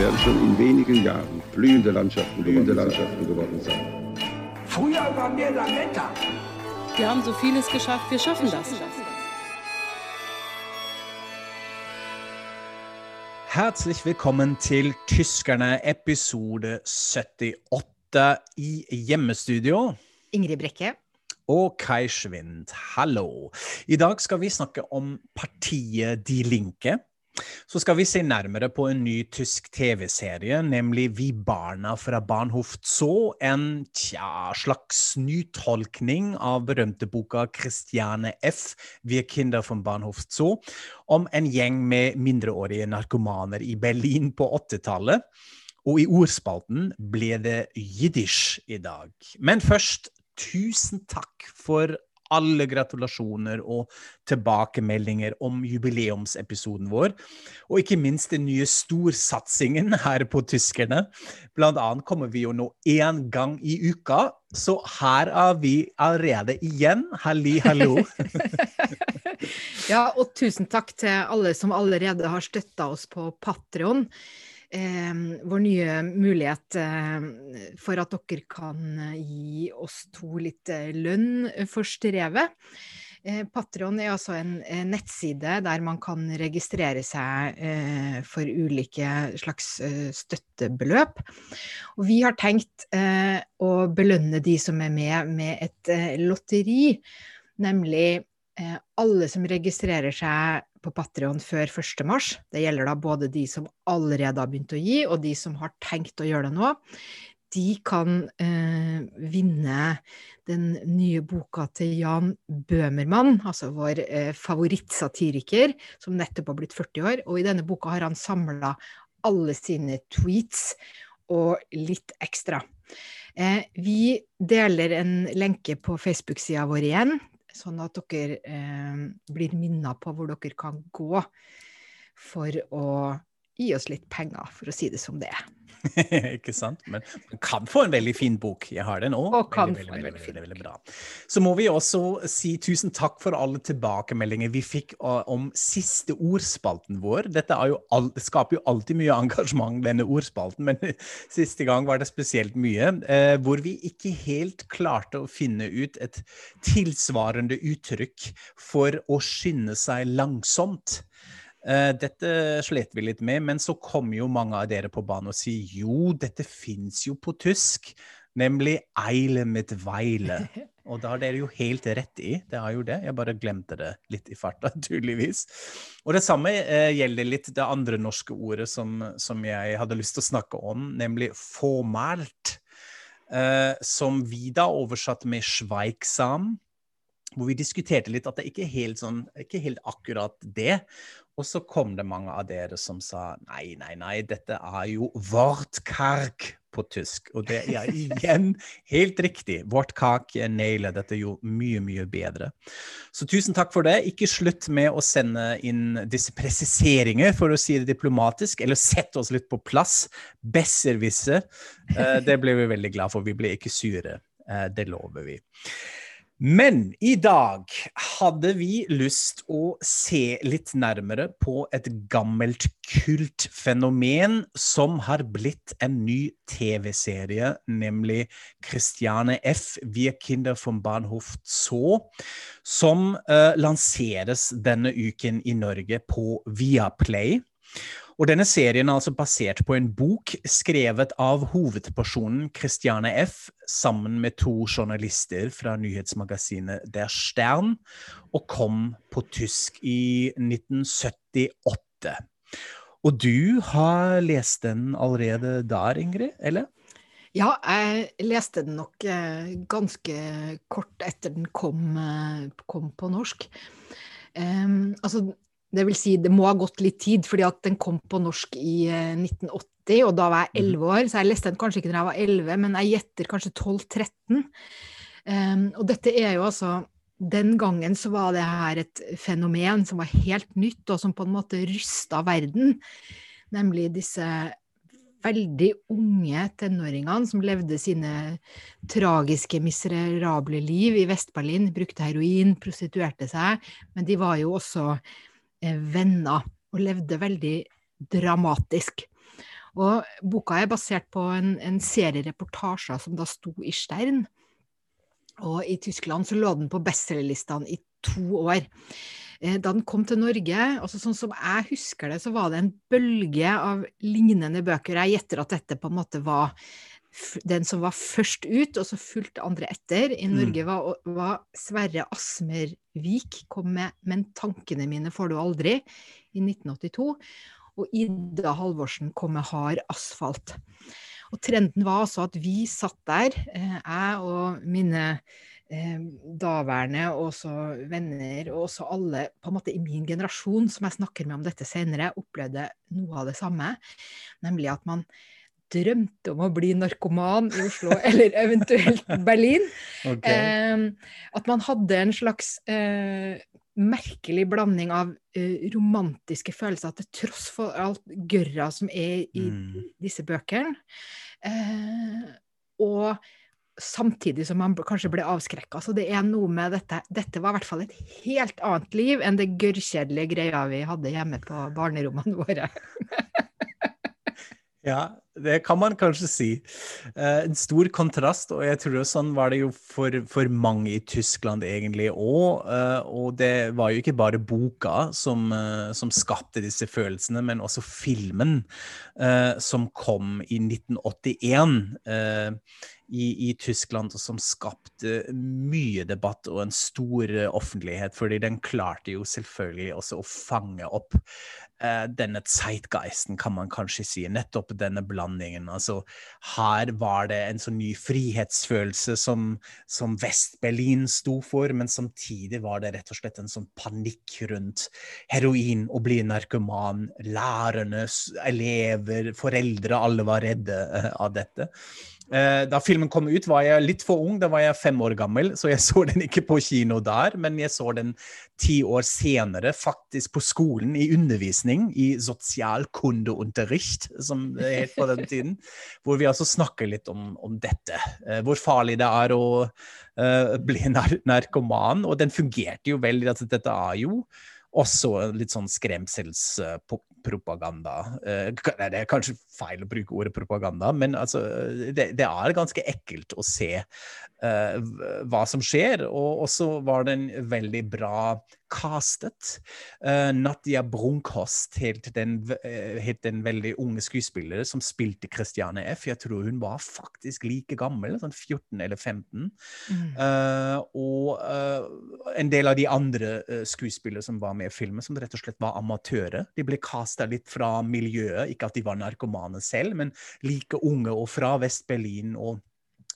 Werden schon in wenigen Jahren blühende Landschaften, blühende Landschaften geworden sein. Früher waren wir Lametta. Wir haben so vieles geschafft, wir schaffen das. Herzlich willkommen til Tyskerne episode 78 i hjemmestudio. Ingrid Brekke. Og Kai Schwind, hallo. I dag skal vi snakke om partiet Die Linke. Så skal vi se nærmere på en ny tysk TV-serie, nemlig Vi barna fra Bahnhof Zoo. En tja, slags nytolkning av berømte boka Christiane F. Wir Kinder von Bahnhof Zoo, om en gjeng med mindreårige narkomaner i Berlin på 80-tallet. Og i ordspalten ble det jiddisch i dag. Men først, tusen takk for alle gratulasjoner og tilbakemeldinger om jubileumsepisoden vår. Og ikke minst den nye storsatsingen her på Tyskerne. Blant annet kommer vi jo nå én gang i uka, så her er vi allerede igjen. Halli, hallo. ja, og tusen takk til alle som allerede har støtta oss på Patrion vår nye mulighet eh, for at dere kan eh, gi oss to litt eh, lønn for strevet. Patron er altså en nettside der man kan registrere seg for ulike slags støttebeløp. Og vi har tenkt å belønne de som er med, med et lotteri, nemlig alle som registrerer seg på Patrion før 1.3. Det gjelder da både de som allerede har begynt å gi, og de som har tenkt å gjøre det nå. De kan eh, vinne den nye boka til Jan Bøhmermann, altså vår eh, favorittsatiriker, som nettopp har blitt 40 år. Og i denne boka har han samla alle sine tweets og litt ekstra. Eh, vi deler en lenke på Facebook-sida vår igjen, sånn at dere eh, blir minna på hvor dere kan gå for å gi oss litt penger, for å si det som det er. ikke sant? Men man kan få en veldig fin bok. Jeg har den òg. kan veldig, veldig, veldig, veldig, bra. Så må vi også si tusen takk for alle tilbakemeldinger vi fikk om siste ordspalten vår. Dette skaper jo alltid mye engasjement, denne ordspalten, men siste gang var det spesielt mye. Uh, hvor vi ikke helt klarte å finne ut et tilsvarende uttrykk for å skynde seg langsomt. Uh, dette slet vi litt med, men så kom jo mange av dere på banen og sier jo, dette fins jo på tysk, nemlig eile mit weile. Og da har dere jo helt rett i, det har jo det, jeg bare glemte det litt i farta, tydeligvis. Og det samme uh, gjelder litt det andre norske ordet som, som, jeg hadde lyst til å snakke om, nemlig formalt. Uh, som vi da oversatte med schweigsam hvor vi diskuterte litt at det ikke er helt, sånn, ikke helt akkurat det. Og så kom det mange av dere som sa nei, nei, nei, dette er jo Wortkark på tysk. Og det er igjen helt riktig. Wortkark nailer dette jo mye, mye bedre. Så tusen takk for det. Ikke slutt med å sende inn disse presiseringer, for å si det diplomatisk, eller sette oss litt på plass. Besserwisser. Eh, det ble vi veldig glad for. Vi ble ikke sure. Eh, det lover vi. Men i dag hadde vi lyst å se litt nærmere på et gammelt kultfenomen som har blitt en ny TV-serie, nemlig Christiane F. Wir Kinder von Bahnhof Zoo, som uh, lanseres denne uken i Norge på Viaplay. Og denne serien er altså basert på en bok skrevet av hovedpersonen Christiane F. sammen med to journalister fra nyhetsmagasinet Der Stern, og kom på tysk i 1978. Og du har lest den allerede der, Ingrid? eller? Ja, jeg leste den nok eh, ganske kort etter den kom, eh, kom på norsk. Um, altså, det vil si, det må ha gått litt tid, fordi at den kom på norsk i 1980. 1980, og da var jeg 11 år, så jeg leste den kanskje ikke da jeg var 11, men jeg gjetter kanskje 12-13. Um, og dette er jo altså Den gangen så var det her et fenomen som var helt nytt, og som på en måte rysta verden. Nemlig disse veldig unge tenåringene som levde sine tragiske, miserable liv i Vest-Berlin. Brukte heroin, prostituerte seg, men de var jo også eh, venner og levde veldig dramatisk. Og boka er basert på en, en serie reportasjer som da sto i Stern. Og i Tyskland så lå den på bestselgerlistene i to år. Eh, da den kom til Norge, altså sånn som jeg husker det, så var det en bølge av lignende bøker. Jeg gjetter at dette på en måte var den som var først ut, og så fulgte andre etter. I mm. Norge var, var Sverre Asmervik kom med 'Men tankene mine får du aldri' i 1982 og Ida Halvorsen kom med hard asfalt. Og trenden var altså at vi satt der, eh, jeg og mine eh, daværende og også venner, og også alle på en måte i min generasjon som jeg snakker med om dette senere, opplevde noe av det samme. Nemlig at man drømte om å bli narkoman i Oslo, eller eventuelt Berlin. Okay. Eh, at man hadde en slags eh, merkelig blanding av eh, romantiske følelser, til tross for alt gørra som er i mm. disse bøkene. Uh, og samtidig som man kanskje ble avskrekka. Så det er noe med dette Dette var i hvert fall et helt annet liv enn det gørrkjedelige greia vi hadde hjemme på barnerommene våre. ja, det kan man kanskje si. Eh, en stor kontrast, og jeg tror sånn var det jo for, for mange i Tyskland egentlig òg. Eh, og det var jo ikke bare boka som, eh, som skapte disse følelsene, men også filmen som kom i 1981 i, i, Tyskland, og som skapte mye debatt og en stor offentlighet, fordi den klarte jo selvfølgelig også å fange opp uh, denne zeitgeisten, kan man kanskje si. Nettopp denne blandingen. Altså, her var det en sånn ny frihetsfølelse som, som Vest-Berlin sto for, men samtidig var det rett og slett en sånn panikk rundt heroin, å bli narkoman, lærerne, elever, foreldre, alle var redde uh, av dette. Eh, da filmen kom ut, var jeg litt for ung. Da var jeg fem år gammel, så jeg så den ikke på kino der. Men jeg så den ti år senere, faktisk på skolen, i undervisning i Sozialkundeunterricht, som det het på den tiden. Hvor vi altså snakker litt om, om dette. Eh, hvor farlig det er å uh, bli nar narkoman. Og den fungerte jo veldig. Altså, dette er jo også litt sånn skremselspropaganda. Eh, det er kanskje feil å bruke ordet propaganda, men altså, det, det er ganske ekkelt å se uh, hva som skjer. Og også var den veldig bra castet. Uh, Nadia Brunkhost het den, den veldig unge skuespilleren som spilte Christiane F. Jeg tror hun var faktisk like gammel, sånn 14 eller 15. Mm. Uh, og en del av de andre skuespillere som var med i filmen, som rett og slett var amatører. De ble casta litt fra miljøet, ikke at de var narkomane selv, men like unge og fra Vest-Berlin. og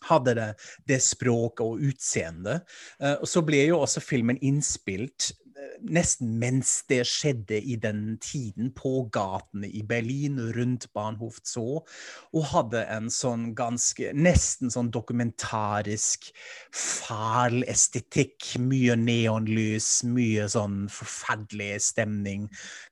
hadde det, det språket og utseendet. Uh, og så ble jo også filmen innspilt nesten mens det skjedde i den tiden, på gatene i Berlin, rundt Bahnhof Zoo, og hadde en sånn ganske Nesten sånn dokumentarisk fæl estetikk. Mye neonlys, mye sånn forferdelig stemning.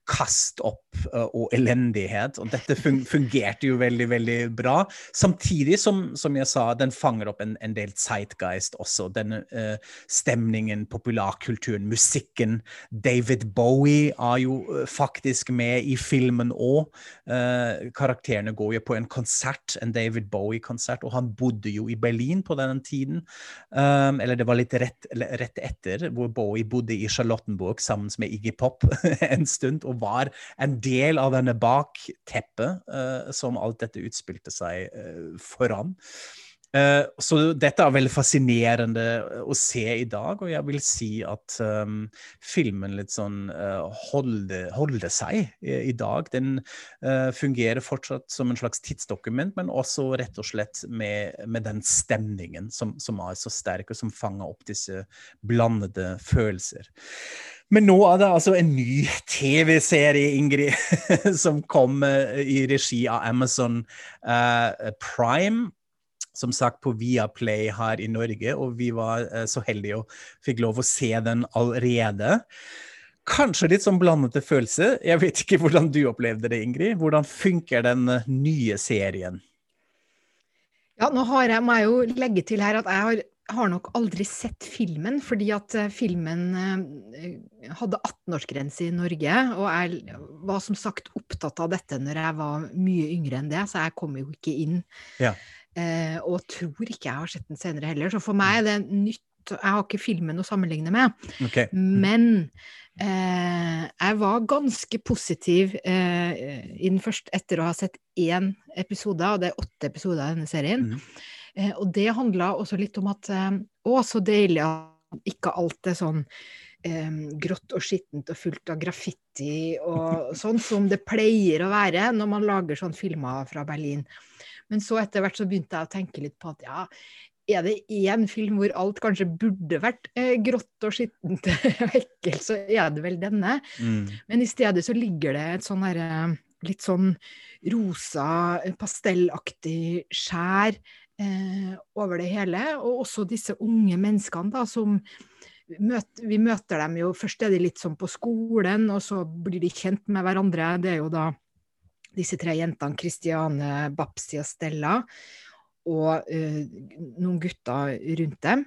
Kast opp og elendighet. Og dette fungerte jo veldig, veldig bra. Samtidig som, som jeg sa, den fanger opp en, en del zeitgeist også. Denne uh, stemningen, populærkulturen, musikken David Bowie er jo faktisk med i filmen òg. Uh, karakterene går jo på en konsert, en David Bowie-konsert, og han bodde jo i Berlin på denne tiden. Um, eller det var litt rett, rett, etter, hvor Bowie bodde i Charlottenburg sammen med Iggy Pop en stund, og var en del av denne bakteppet uh, som alt dette utspilte seg uh, foran. Uh, så dette er veldig fascinerende å se i dag, og jeg vil si at um, filmen litt sånn uh, holder, holder, seg i, i dag. Den uh, fungerer fortsatt som en slags tidsdokument, men også rett og slett med, med den stemningen som, som, er så sterk, og som fanger opp disse blandede følelser. Men nå er det altså en ny TV-serie, Ingrid, som kom i regi av Amazon Prime som sagt på Viaplay her i Norge, og vi var uh, så heldige og fikk lov å se den allerede. Kanskje litt sånn blandete følelse. Jeg vet ikke hvordan du opplevde det, Ingrid. Hvordan funker den uh, nye serien? Ja, nå har jeg, må jeg jo legge til her at jeg har, har nok aldri sett filmen, fordi at uh, filmen hadde 18-årsgrense i Norge. Og jeg var som sagt opptatt av dette når jeg var mye yngre enn det, så jeg kom jo ikke inn. Ja. Eh, og tror ikke jeg har sett den senere heller. Så for meg er det nytt. Jeg har ikke filmen å sammenligne med. Okay. Mm. Men eh, jeg var ganske positiv eh, første etter å ha sett én episode, og det er åtte episoder av denne serien. Mm. Eh, og det handla også litt om at eh, Å, så deilig at ikke alt er sånn Um, grått og skittent og fullt av graffiti og sånn som det pleier å være når man lager sånn filmer fra Berlin. Men så etter hvert så begynte jeg å tenke litt på at ja, er det én film hvor alt kanskje burde vært eh, grått og skittent og ekkelt, så er det vel denne. Mm. Men i stedet så ligger det et sånn herre litt sånn rosa, pastellaktig skjær eh, over det hele. Og også disse unge menneskene da, som møter, Vi møter dem jo Først er de litt sånn på skolen, og så blir de kjent med hverandre. Det er jo da disse tre jentene, Kristiane, Babsi og Stella, og uh, noen gutter rundt dem.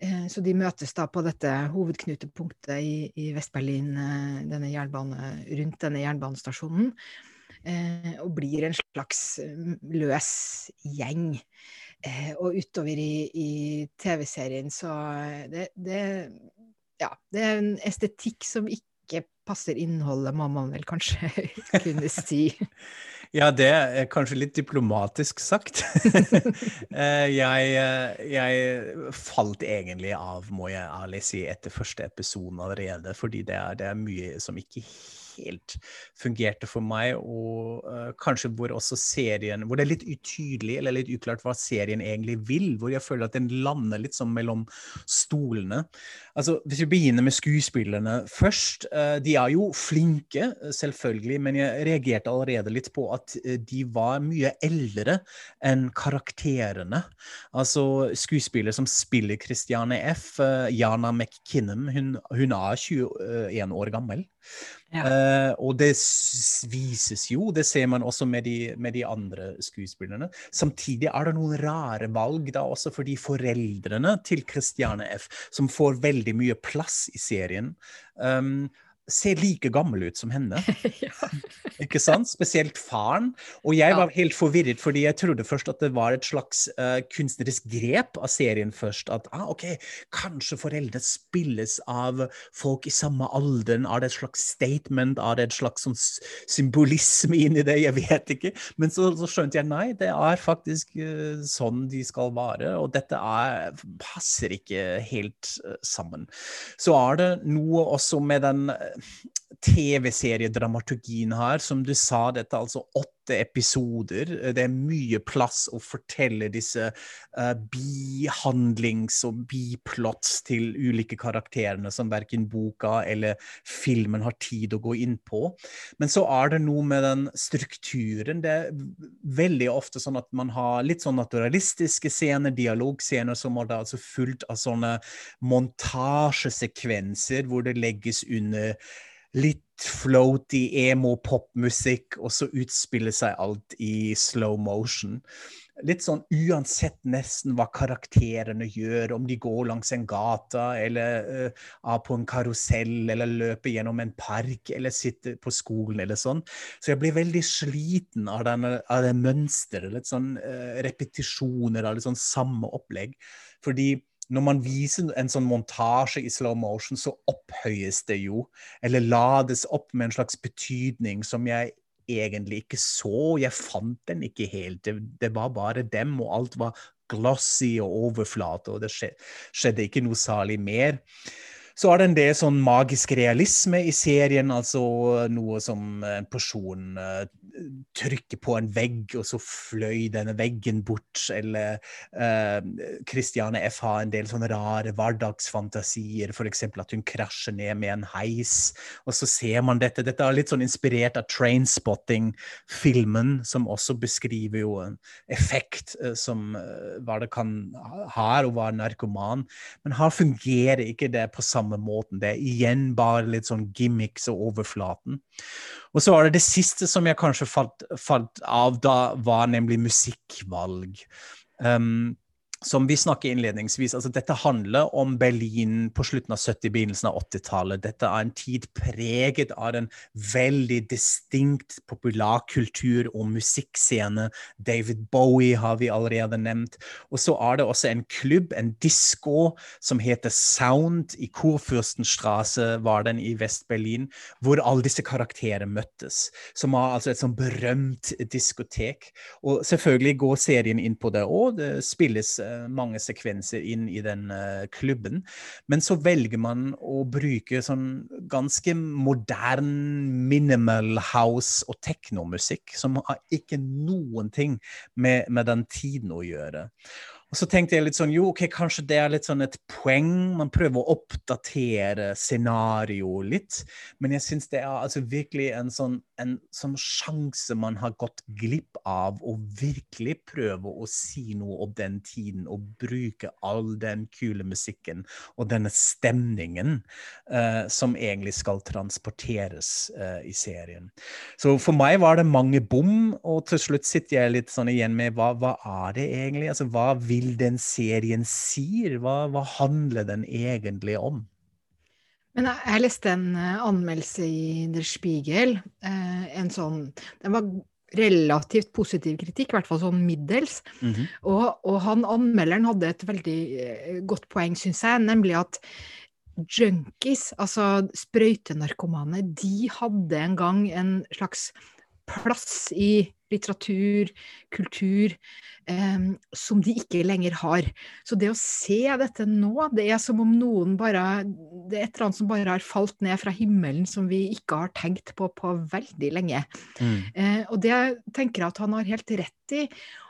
Uh, så de møtes da på dette hovedknutepunktet i, i Vest-Berlin, uh, denne jernbane, rundt denne jernbanestasjonen. og blir en slags løs gjeng. og utover i, i TV-serien så det, det, ja, det er en estetikk som ikke ikke passer innholdet, må man vel kanskje kunne si. ja, det er kanskje litt diplomatisk sagt. Eh, jeg, eh, jeg, falt egentlig av, må jeg ærlig si, etter første episode allerede, fordi det er, det er mye som ikke helt fungerte for meg, og uh, kanskje hvor også serien Hvor det er litt utydelig eller litt uklart hva serien egentlig vil, hvor jeg føler at den lander litt sånn mellom stolene. Altså, Hvis vi begynner med skuespillerne først. Uh, de er jo flinke, selvfølgelig, men jeg reagerte allerede litt på at uh, de var mye eldre enn karakterene. Altså skuespiller som spiller Christiane F., Jana McKinnon, hun, hun er 21 år gammel. Ja. Uh, og det vises jo, det ser man også med de, med de, andre skuespillerne. Samtidig er det noen rare valg da også for de foreldrene til Christiane F., som får veldig mye plass i serien. Um, ser like gammel ut som henne. ja. Ikke sant? Spesielt faren. Og jeg var helt forvirret, fordi jeg trodde først at det var et slags uh, kunstnerisk grep av serien først. At ah, OK, kanskje foreldre spilles av folk i samme alderen. Er det et slags statement? Er det et slags sånn symbolisme inni det? Jeg vet ikke. Men så, så, skjønte jeg nei, det er faktisk uh, sånn de skal være. Og dette er, passer ikke helt uh, sammen. Så er det noe også med den TV-seriedramaturgien her. Som du sa, dette altså åtte episoder. Det er mye plass å fortelle disse uh, bihandlings- og biplots til ulike karakterene som verken boka eller filmen har tid å gå inn på. Men så er det noe med den strukturen. Det er veldig ofte sånn at man har litt sånn naturalistiske scener, dialogscener, som er da altså fullt av sånne montasjesekvenser hvor det legges under litt floaty emo-popmusikk, og så utspiller seg alt i slow motion. Litt sånn uansett nesten hva karakterene gjør, om de går langs en gata, eller uh, er på en karusell, eller løper gjennom en park, eller sitter på skolen, eller sånn. Så jeg blir veldig sliten av, denne, av det mønsteret. Litt sånn uh, repetisjoner av litt sånn samme opplegg. Fordi når man viser en sånn montasje i slow motion, så opphøyes det jo, eller lades opp med en slags betydning som jeg egentlig ikke så. Jeg fant den ikke helt. Det, det var bare dem, og alt var glossy og overflate, og det skjedde ikke noe særlig mer. Så er det en del sånn magisk realisme i serien, altså noe som en person uh, trykker på en vegg, og så fløy denne veggen bort, eller uh, Christiane F har en del sånne rare hverdagsfantasier, f.eks. at hun krasjer ned med en heis, og så ser man dette. Dette er litt sånn inspirert av Trainspotting-filmen, som også beskriver jo en effekt uh, som hva det kan ha og hva narkoman, men her fungerer ikke det på samme samme måten. Det er igjen bare litt sånn gimmicks og overflaten. Og så var det det siste som jeg kanskje falt, falt av da, var nemlig musikkvalg. Um, som vi snakker innledningsvis, altså dette handler om Berlin på slutten av 70-, begynnelsen av 80-tallet. Dette er en tid preget av en veldig distinkt populærkultur og musikkscene. David Bowie har vi allerede nevnt. Og så er det også en klubb, en disko, som heter Sound i Kurfürstenstraße, var den i Vest-Berlin, hvor alle disse karakterene møttes. Som var altså et sånn berømt diskotek. Og selvfølgelig går serien inn på det, òg. det spilles mange sekvenser inn i den uh, klubben. Men så velger man å bruke sånn ganske modern minimal house og teknomusikk, som har ikke noen ting med, med den tiden å gjøre. Og så tenkte jeg litt sånn, jo, ok, kanskje det er litt sånn et poeng. Man prøver å oppdatere scenarioet litt. Men jeg syns det er altså virkelig en sånn, en sånn sjanse man har gått glipp av, å virkelig prøve å si noe om den tiden og bruke all den kule musikken og denne stemningen uh, som egentlig skal transporteres uh, i serien. Så for meg var det mange bom, og til slutt sitter jeg litt sånn igjen med hva, hva er det egentlig? Altså, hva vil vil den serien sier? Hva, hva handler den egentlig om? Men jeg, jeg leste en uh, anmeldelse i Der Spiegel. Uh, en sånn Den var relativt positiv kritikk, i hvert fall sånn middels. Mm -hmm. og, og, han anmelderen hadde et veldig uh, godt poeng, syns jeg, nemlig at junkies, altså sprøytenarkomane, de hadde en gang en slags plass i litteratur, kultur, eh, som de ikke lenger har. Så det å se dette nå, det er som om noen bare Det er et eller annet som bare har falt ned fra himmelen som vi ikke har tenkt på på veldig lenge. Mm. Eh, og det tenker jeg at han har helt rett i.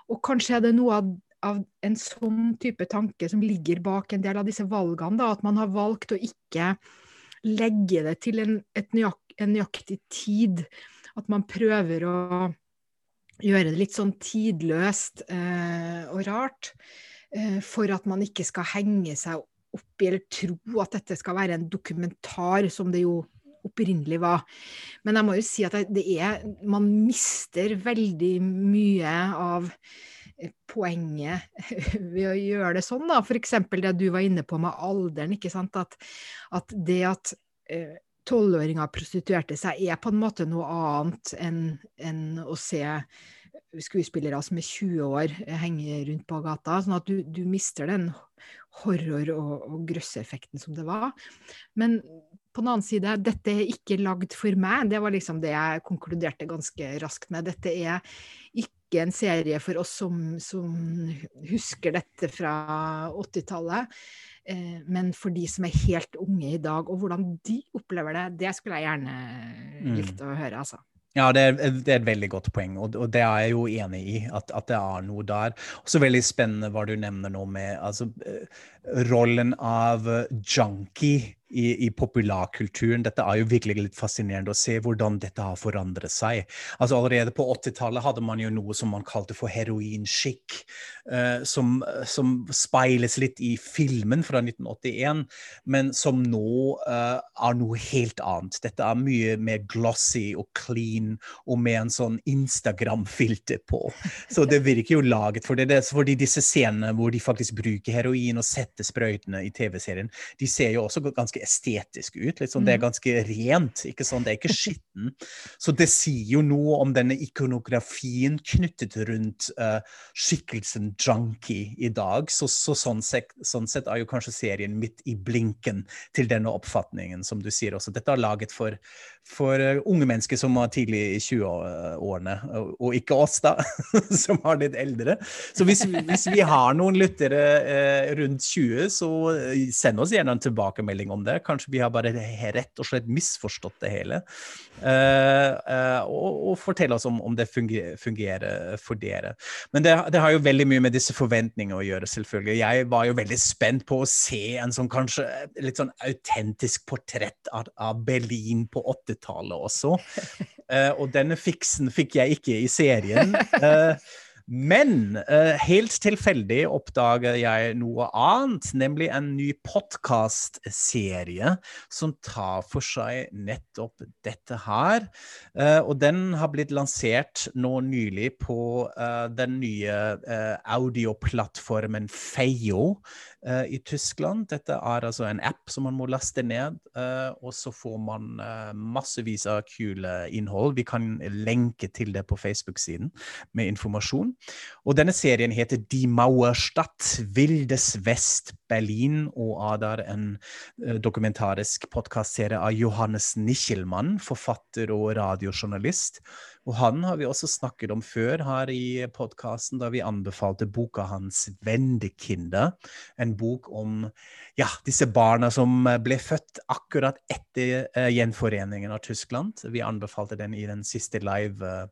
Og kanskje er det noe av, av en sånn type tanke som ligger bak en del av disse valgene, da, at man har valgt å ikke legge det til en, nøyak, en nøyaktig tid. At man prøver å gjøre det litt sånn tidløst eh, og rart. Eh, for at man ikke skal henge seg opp i eller tro at dette skal være en dokumentar, som det jo opprinnelig var. Men jeg må jo si at det er Man mister veldig mye av eh, poenget ved å gjøre det sånn, da. F.eks. det du var inne på med alderen. ikke sant? At, at det at eh, tolvåringer prostituerte seg, er på en måte noe annet enn, enn å se skuespillere som er 20 år henge rundt på gata. Sånn at du, du mister den horror- og, og grøsseffekten som det var. Men på den annen side, dette er ikke lagd for meg. Det var liksom det jeg konkluderte ganske raskt med. Dette er ikke en serie for oss som, som husker dette fra 80-tallet. Eh, men for de som er helt unge i dag, og hvordan de opplever det, det skulle jeg gjerne mm. likt å høre, altså. Ja, det er, det er, et veldig godt poeng, og, og, det er jeg jo enig i. At, at det er noe der. Også veldig spennende hva du nevner nå med altså, eh, rollen av junkie i, i, populærkulturen. Dette er jo virkelig litt fascinerende å se hvordan dette har forandret seg. Altså Allerede på 80-tallet hadde man jo noe som man kalte for heroinskikk, uh, som, som, speiles litt i filmen fra 1981, men som nå uh, er noe helt annet. Dette er mye mer glossy og clean og med en sånn Instagram-filter på. Så det virker jo laget for det. det fordi disse scenene hvor de faktisk bruker heroin og setter sprøytene i TV-serien, de ser jo også ganske ganske estetisk ut. Liksom. det er mm. ganske rent. ikke sånn, Det er ikke skitten. Så det sier jo noe om denne ikonografien knyttet rundt uh, skikkelsen junkie i dag. Så, så sånn, sett, sånn, sett, er jo kanskje serien midt i blinken til denne oppfatningen, som du sier også. Dette er laget for, for uh, unge mennesker som var tidlig i 20-årene, og, ikke oss, da, som har litt eldre. Så hvis, hvis vi har noen lyttere uh, rundt 20, så send oss gjerne en tilbakemelding om det. Kanskje vi har bare rett og slett misforstått det hele. Uh, uh, og, og fortell oss om, om det fungerer, fungerer, for dere. Men det, det, har jo veldig mye med disse forventningene å gjøre, selvfølgelig. Jeg var jo veldig spent på å se en sånn kanskje litt sånn autentisk portrett av, av Berlin på 80-tallet også. Og denne fiksen fikk jeg ikke i serien. Men uh, helt tilfeldig oppdager jeg noe annet, nemlig en ny podkastserie som tar for seg nettopp dette her. Uh, og den har blitt lansert nå nylig på uh, den nye audioplattformen Feio uh, i Tyskland. Dette er altså en app som man må laste ned, uh, og så får man uh, massevis av kule innhold. Vi kan lenke til det på Facebook-siden med informasjon. Og denne serien heter Die Mauerstadt, Vildes Vest Berlin, og er der en dokumentarisk podkastserie av Johannes Nichelmann, forfatter og radiojournalist. Og han har vi også snakket om før her i podkasten, da vi anbefalte boka hans 'Wendekinder'. En bok om ja, disse barna som ble født akkurat etter uh, gjenforeningen av Tyskland. Vi anbefalte den i den siste live uh,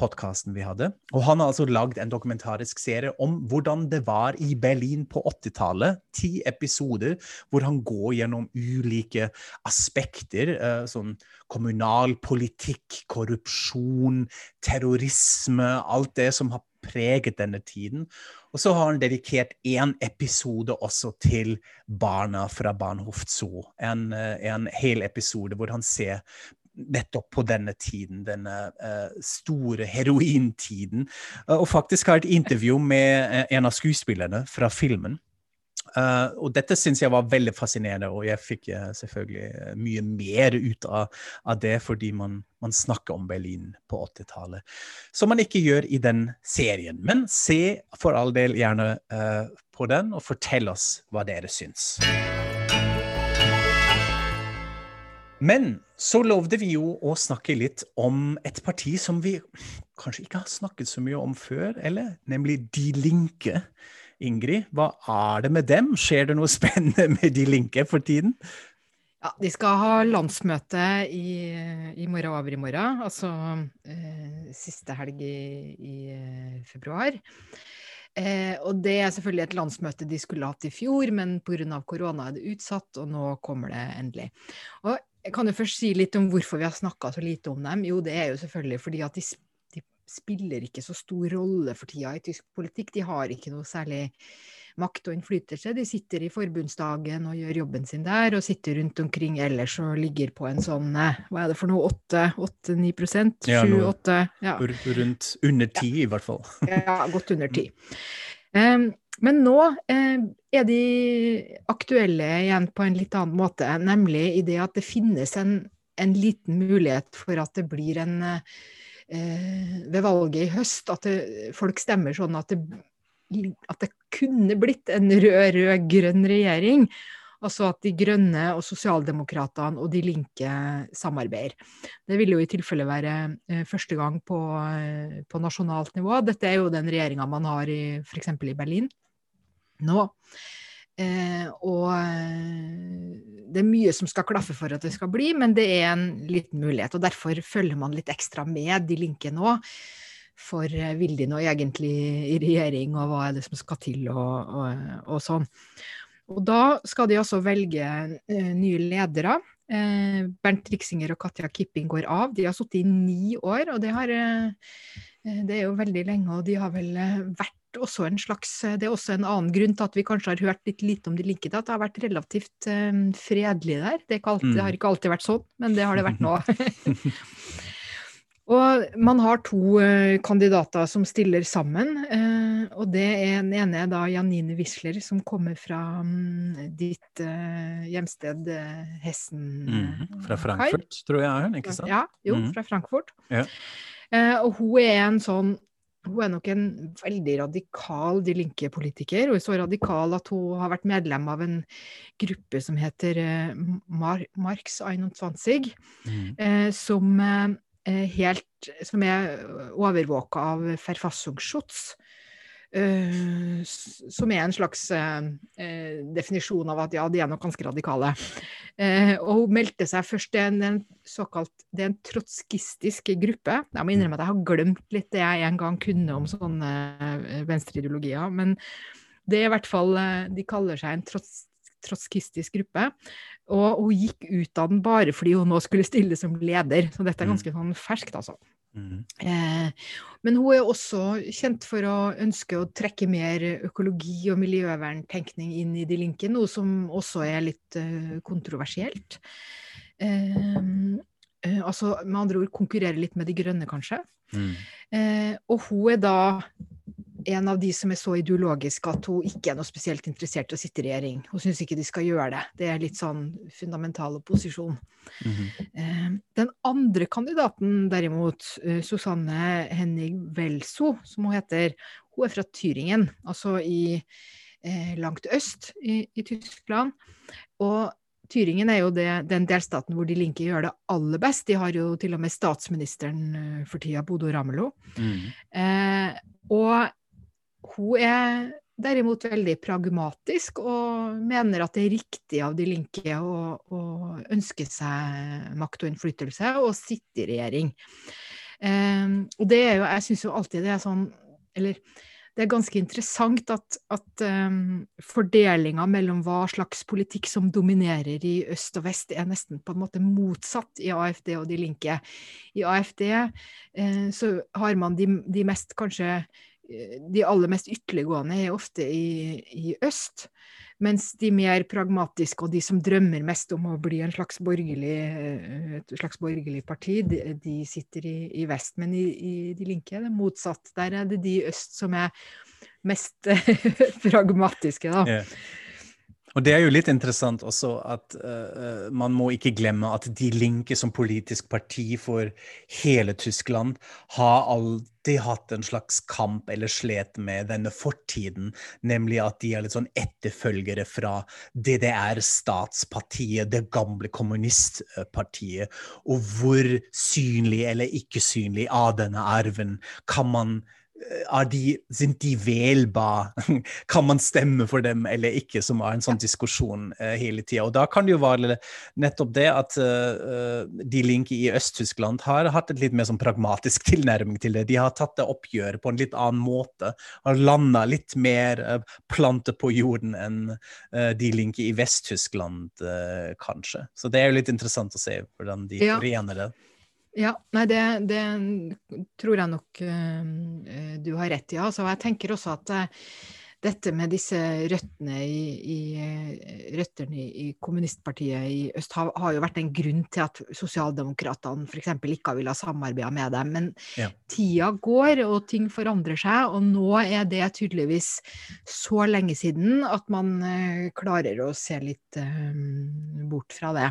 vi hadde. Og han har altså lagd en dokumentarisk serie om hvordan det var i Berlin på 80-tallet. Ti episoder hvor han går gjennom ulike aspekter. Uh, sånn kommunalpolitikk, korrupsjon, terrorisme, alt det som har preget denne tiden. Og så har han dedikert én episode også til barna fra Barnhoft Zoo. En, eh, en hel episode hvor han ser nettopp på denne tiden, denne uh, store herointiden. Uh, og faktisk har et intervju med en av skuespillerne fra filmen. Uh, og dette syns jeg var veldig fascinerende, og jeg fikk uh, selvfølgelig uh, mye mer ut av, av det fordi man, man, snakker om Berlin på 80-tallet. Som man ikke gjør i den serien. Men se for all del gjerne på den, og fortell oss hva dere syns. Men så lovde vi jo å snakke litt om et parti som vi kanskje ikke har snakket så mye om før, eller? Nemlig De Linke. Ingrid, hva er det med dem? Skjer det noe spennende med De Linke for tiden? Ja, De skal ha landsmøte i, i morgen over i morgen, altså eh, siste helg i, i eh, februar. Eh, og det er selvfølgelig et landsmøte de skulle hatt i fjor, men pga. korona er det utsatt, og nå kommer det endelig. Og jeg kan jo først si litt om hvorfor vi har snakka så lite om dem. Jo, det er jo selvfølgelig fordi at de spiller ikke så stor rolle for tida i tysk politikk. De har ikke noe særlig makt og innflytelse. De sitter i forbundsdagen og gjør jobben sin der, og sitter rundt omkring ellers og ligger på en sånn eh, hva er det for noe, 8-9 prosent? 7-8? Ja. Rundt under 10 ja. i hvert fall. ja, godt under 10. Um, men nå eh, er de aktuelle igjen på en litt annen måte, nemlig i det at det finnes en, en liten mulighet for at det blir en eh, ved valget i høst at det, folk stemmer sånn at det, at det kunne blitt en rød-rød-grønn regjering. Altså at de grønne og sosialdemokratene og de linke samarbeider. Det vil jo i tilfelle være eh, første gang på, eh, på, nasjonalt nivå. Dette er jo den regjeringa man har f.eks. i Berlin nå. Eh, og eh, det er mye som skal klaffe for at det skal bli, men det er en liten mulighet. og Derfor følger man litt ekstra med De linkene nå. For eh, vil de nå egentlig i regjering, og hva er det som skal til, og, og, og sånn. Og da skal de også velge eh, nye ledere. Eh, Bernt Riksinger og Katja Kipping går av. De har sittet i ni år, og det, har, eh, det er jo veldig lenge. Og de har vel vært også en slags eh, Det er også en annen grunn til at vi kanskje har hørt litt lite om de linkede, at det har vært relativt um, fredelig der. Det, alltid, det, har mm. ikke alltid vært sånn, men det har det vært nå. Og man har to uh, kandidater som stiller sammen. Uh, og det er den ene er da Janine Wisler, som kommer fra um, ditt uh, hjemsted Hessen. Mm, fra Frankfurt, Kai. tror jeg er hun, ikke sant? Ja, jo, mm. fra Frankfurt. Ja. Og hun er en sånn hun er nok en veldig radikal De Linke-politiker. Er så radikal at hun har vært medlem av en gruppe som heter Mar Marx 21, mm. eh, som Eh, helt Som er overvåka av Verfassungsschutz. Uh, som er en slags uh, uh, definisjon av at ja, de er nok ganske radikale. og hun meldte seg først til en, en, såkalt det er en trotskistisk gruppe. Jeg må innrømme at jeg har glemt litt det jeg en gang kunne om sånne venstreideologier. Men det er i hvert fall De kaller seg en trots, trotskistisk gruppe. Og hun gikk ut av den bare fordi hun nå skulle stille som leder. Så dette er mm. ganske sånn ferskt, altså. Mm. Eh, men hun er også kjent for å ønske å trekke mer økologi og miljøverntenkning inn i De Linke, noe som også er litt eh, kontroversielt. Eh, eh, altså med andre ord konkurrere litt med De Grønne, kanskje. Mm. Eh, og hun er da en av de som er så ideologisk at hun ikke er noe spesielt interessert i å sitte i regjering. Hun syns ikke de skal gjøre det. Det er litt sånn fundamental opposisjon. Mm -hmm. Den andre kandidaten derimot, eh, Susanne Henning Welso, som hun heter, hun er fra Tyringen, altså i eh, langt øst i, i, Tyskland. Og Tyringen er jo det, den delstaten hvor de linke gjør det aller best. De har jo til og med statsministeren for tida, Bodo Ramelo. Mm. Eh, og hun er derimot veldig pragmatisk og mener at det er riktig av de linke å, å ønske seg makt og innflytelse og sitte i regjering. Um, og det er jo, jeg syns jo alltid det er sånn Eller det er ganske interessant at, at um, fordelinga mellom hva slags politikk som dominerer i øst og vest, er nesten på en måte motsatt i AFD og De Linke. I AFD uh, så har man de, de mest kanskje de aller mest ytterliggående er ofte i, i, øst, mens de mer pragmatiske og de som drømmer mest om å bli en slags borgerlig, et slags borgerlig parti, de, de sitter i, i, vest. Men i, i De Linke er det motsatt. Der er det de i øst som er mest pragmatiske, da. Yeah. Og det er jo litt interessant også at uh, man må ikke glemme at De Linke som politisk parti for hele Tyskland har alltid hatt en slags kamp eller slet med denne fortiden, nemlig at de er litt sånn etterfølgere fra DDR-statspartiet, det gamle kommunistpartiet. Og hvor synlig eller ikke synlig av denne arven kan man er de, sind de velbar? Kan man stemme for dem eller ikke, som er en sånn diskusjon uh, hele tida. Og da kan det jo være nettopp det at uh, de linke i Øst-Tyskland har hatt et litt mer sånn pragmatisk tilnærming til det. De har tatt det oppgjøret på en litt annen måte. Har landa litt mer uh, plante på jorden enn de linke i Vest-Tyskland, kanskje. Så det er jo litt interessant å se hvordan de ja. det. Ja, nei, det, det, tror jeg nok uh, du har rett i. Altså, jeg tenker også at uh, dette med disse røttene i, i, røttene i, kommunistpartiet i øst har, har, jo vært en grunn til at sosialdemokratene f.eks. ikke har villet samarbeide med dem. Men ja. tida går, og ting forandrer seg, og nå er det tydeligvis så lenge siden at man uh, klarer å se litt bort fra det.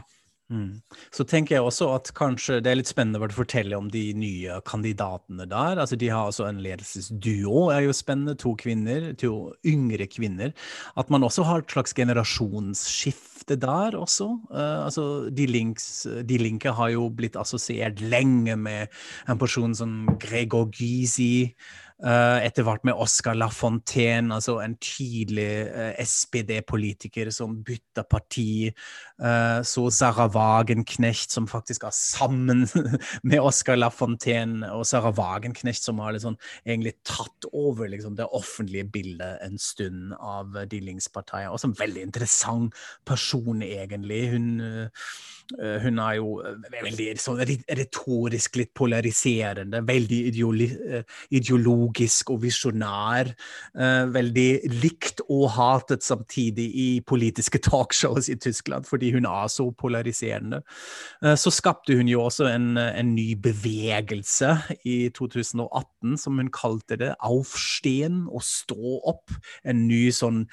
Mm. Så tenker jeg også at kanskje det er litt spennende å fortelle om de nye kandidatene der. Altså De har altså en ledelsesduo, er jo spennende. To kvinner, to yngre kvinner. At man også har et slags generasjonsskifte der også. Uh, altså De, links, de linke har jo blitt assosiert lenge med en person som Gregor Gysi. Uh, etter hvert med Oscar Lafontaine, altså en tydelig eh, SPD-politiker som bytta parti. Uh, så Sarah Wagenknecht, som faktisk er sammen med Oscar Lafontaine, og Sarah Wagenknecht som har liksom, egentlig tatt over liksom, det offentlige bildet en stund av De Linkspartiet. Også en veldig interessant person, egentlig. Hun Eh, hun er jo eh, veldig sånn retorisk litt polariserende, veldig eh, ideolog logisk og visjonær. Veldig likt og hatet samtidig i politiske talkshows i Tyskland, fordi hun er så polariserende. Så skapte hun jo også en, en, ny bevegelse i 2018, som hun kalte det, Aufstehen, å stå opp. En ny sånn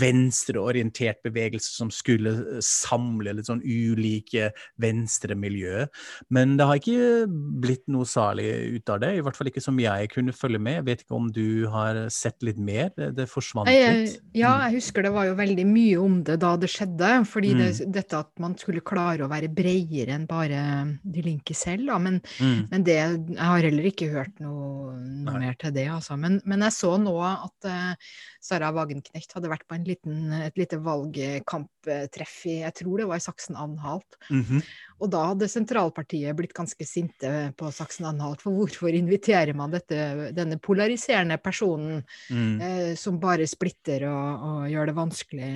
venstreorientert bevegelse som skulle samle litt sånn ulike venstremiljø. Men det har ikke blitt noe særlig ut av det, i hvert fall ikke som jeg kunne følge med. Jeg vet ikke om du har sett litt mer? Det, det forsvant litt. Ja, mm. jeg husker det var jo veldig mye om det da det skjedde. Fordi mm. det, dette at man skulle klare å være bredere enn bare De Linke selv, da. Men, mm. men det Jeg har heller ikke hørt noe, noe mer til det, altså. Men, men, jeg så nå at uh, Sara Wagenknecht hadde vært på liten, et lite valgkamptreff i Jeg tror det var i Saksen-Anhalt. Mm -hmm. Og da hadde sentralpartiet blitt ganske sinte på Saksen-Anhalt, for hvorfor inviterer man dette, denne polariserende personen mm. eh, som bare splitter og, og, gjør det vanskelig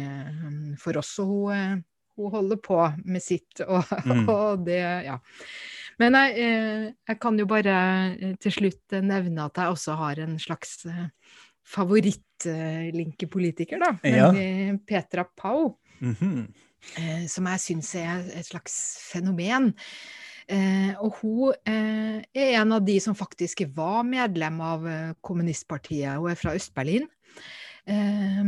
um, for oss? Og hun, eh, hun, holder på med sitt, og, mm. og det Ja. Men jeg, eh, jeg, kan jo bare eh, til slutt nevne at jeg også har en slags favorittlinkepolitiker, da. Ja. Petra Pau. Mm -hmm eh, som jeg syns er et slags fenomen. Eh, og hun eh, er en av de som faktisk var medlem av eh, kommunistpartiet. Hun er fra Øst-Berlin. Eh,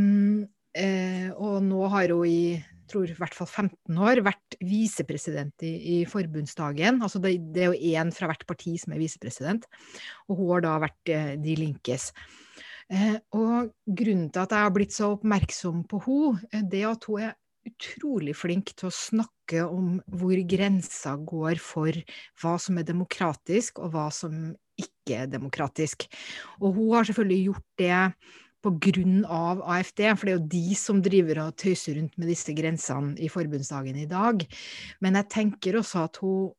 eh, og nå har hun i tror i hvert fall 15 år vært visepresident i, i forbundsdagen. Altså det, det, er jo én fra hvert parti som er visepresident, og hun har da vært De Linkes. og grunnen til at jeg har blitt så oppmerksom på henne, det er at hun er utrolig flink til å snakke om hvor grensa går for hva som er demokratisk, og hva som ikke er demokratisk. Og hun har selvfølgelig gjort det på grunn av AFD, for det er jo de som driver og tøyser rundt med disse grensene i forbundsdagen i dag. Men jeg tenker også at hun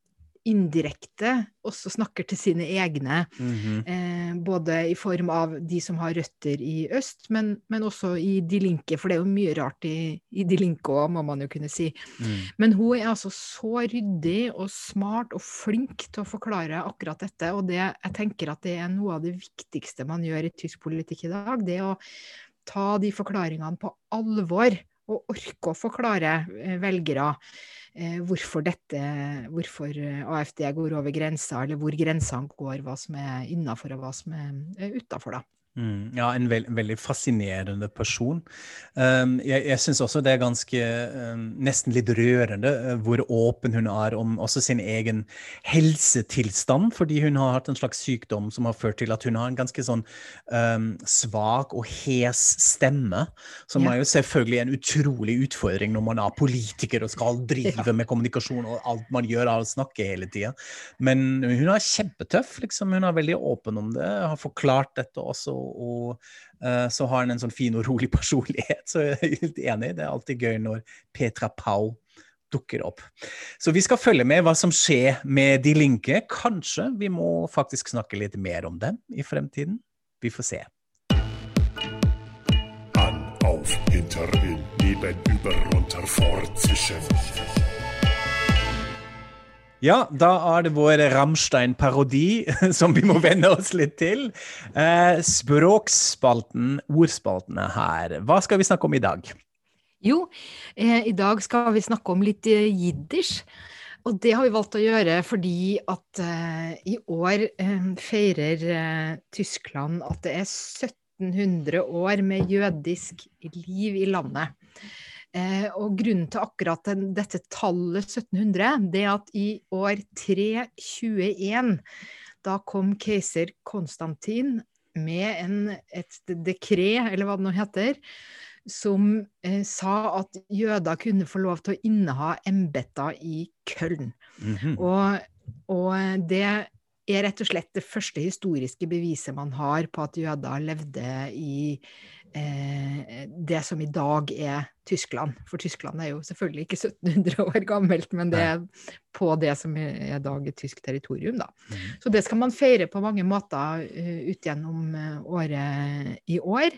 indirekte også snakker til sine egne. Mm -hmm. eh, både i form av de som har røtter i øst, men, men, også i De Linke, for det er jo mye rart i, i De Linke òg, må man jo kunne si. Mm. Men hun er altså så ryddig og smart og flink til å forklare akkurat dette, og det, jeg tenker at det er noe av det viktigste man gjør i tysk politikk i dag. Det å ta de forklaringene på alvor og orke å forklare eh, velgere eh, hvorfor dette, hvorfor eh, AFD går over grensa, eller hvor grensene går, hva som er innafor og hva som er utafor, da. Mm, ja, en veld, veldig fascinerende person. Um, jeg jeg syns også det er ganske um, nesten litt rørende uh, hvor åpen hun er om også sin egen helsetilstand, fordi hun har hatt en slags sykdom som har ført til at hun har en ganske sånn um, svak og hes stemme, som ja. er jo selvfølgelig en utrolig utfordring når man er politiker og skal drive ja. med kommunikasjon, og alt man gjør er å snakke hele tida. Men hun er kjempetøff, liksom. Hun er veldig åpen om det, har forklart dette også og uh, så har han en sånn fin og rolig personlighet. Så jeg er helt enig. Det er alltid gøy når Petra Pau dukker opp. Så vi skal følge med hva som skjer med De Linke. Kanskje vi må faktisk snakke litt mer om dem i fremtiden. Vi får se. An, auf, hinter, in, neben, über, runter, fort, zwischen. Ja, da er det vår Ramstein-parodi som vi må venne oss litt til. Eh, språkspalten, ordspaltene her. Hva skal vi snakke om i dag? Jo, eh, i dag skal vi snakke om litt eh, jiddisch. Og det har vi valgt å gjøre fordi at eh, i år eh, feirer eh, Tyskland at det er 1700 år med jødisk liv i landet. Eh, og grunnen til akkurat den, dette tallet 1700, det er at i år 321, da kom keiser Konstantin med en, et dekret, eller hva det nå heter, som eh, sa at jøder kunne få lov til å inneha embeter i Köln. Mm -hmm. og, og, det er rett og slett det første historiske beviset man har på at jøder levde i eh, det som i dag er Tyskland. For Tyskland er jo selvfølgelig ikke 1700 år gammelt, men det er på det som i dag er tysk territorium, da. Mm. Så det skal man feire på mange måter uh, ut gjennom uh, året i år.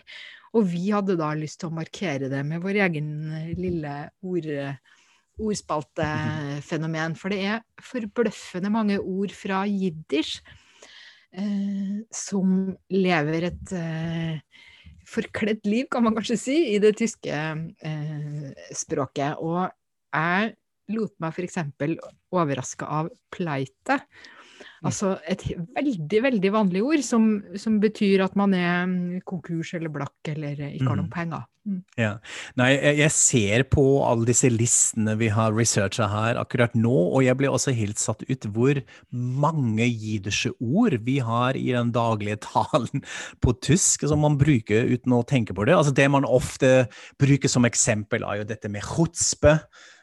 Og vi hadde da lyst til å markere det med vår egen lille ord, ordspaltefenomen. For det er forbløffende mange ord fra jiddisch eh, som lever et eh, forkledd liv, kan man kanskje si, i det tyske eh, språket. Og jeg lot meg f.eks. overraske av pleite. Mm. Altså et veldig, veldig vanlig ord som, som, betyr at man er mm, konkurs eller blakk eller ikke har noen mm. penger. Mm. Ja. Nei, jeg, ser på alle disse listene vi har researcha her akkurat nå, og jeg blir også helt satt ut hvor mange jidische ord vi har i den daglige talen på tysk som man bruker uten å tenke på det. Altså Det man ofte bruker som eksempel, er jo dette med chutzpe.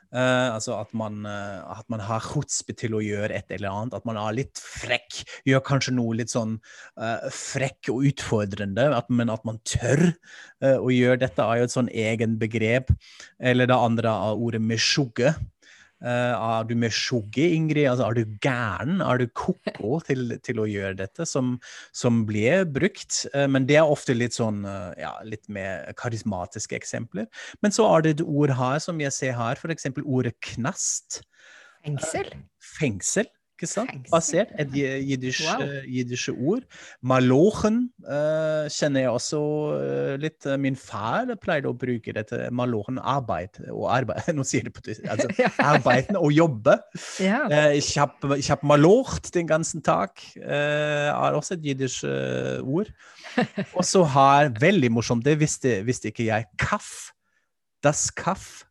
Uh, altså at man, uh, at man har chutzpe til å gjøre et eller annet. At man er litt frekk. Gjør kanskje noe litt sånn uh, frekk og utfordrende, at, men at man tør å gjøre dette, er jo et sånn egen begrep. Eller det andre er ordet mesjugge. Uh, er du med sjugge, Ingrid? Altså, er du gæren? Er du ko-ko til, til, å gjøre dette? Som, som blir brukt. Uh, men det er ofte litt sånn uh, ja, litt mer karismatiske eksempler. Men så er det et ord her som jeg ser her, f.eks. ordet knast. Fengsel. fengsel ikke sant? Basert. Et jiddisch, wow. jiddische ord. Malochen uh, kjenner jeg også uh, litt. Min far pleide å bruke dette malochen arbeid og arbeid. Nå sier det på tysk. Altså, arbeiden og jobbe. Ja. Uh, ich habe hab malocht den ganzen Tag. Er også et jiddisch ord. Og så har, veldig morsomt, det visste, visste ikke jeg, kaff. Das Kaff.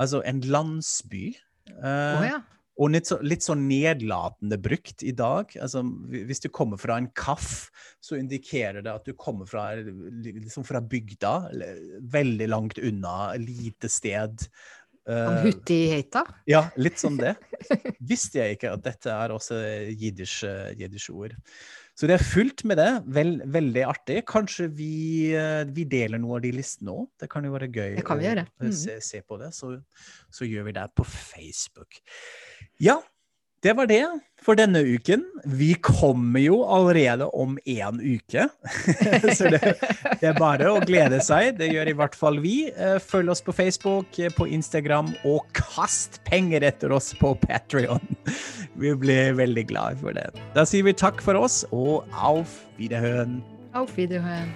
Altså en landsby. Uh, oh, ja. Og litt, så, litt sånn nedlatende brukt i dag. Altså, hvis du kommer fra en kaff, så indikerer det at du kommer fra, liksom fra bygda. Veldig langt unna, lite sted. Uh, Huttigheita? Ja, litt sånn det. Visste jeg ikke at dette er også jiddisch ord. Så det er fullt med det. Vel, veldig artig. Kanskje vi, eh, vi, deler noe av de listene òg. Det kan jo være gøy det kan vi gjøre. å se, mm. se, på det. Så, så gjør vi det på Facebook. Ja, det var det for denne uken. Vi kommer jo allerede om én uke. Så det, det, er bare å glede seg. Det gjør i hvert fall vi. Eh, følg oss på Facebook, eh, på Instagram, og kast penger etter oss på Patrion. Vi blir veldig glad for det. Da sier vi takk for oss, og auf Wiederhøen. Auf Wiederhøen.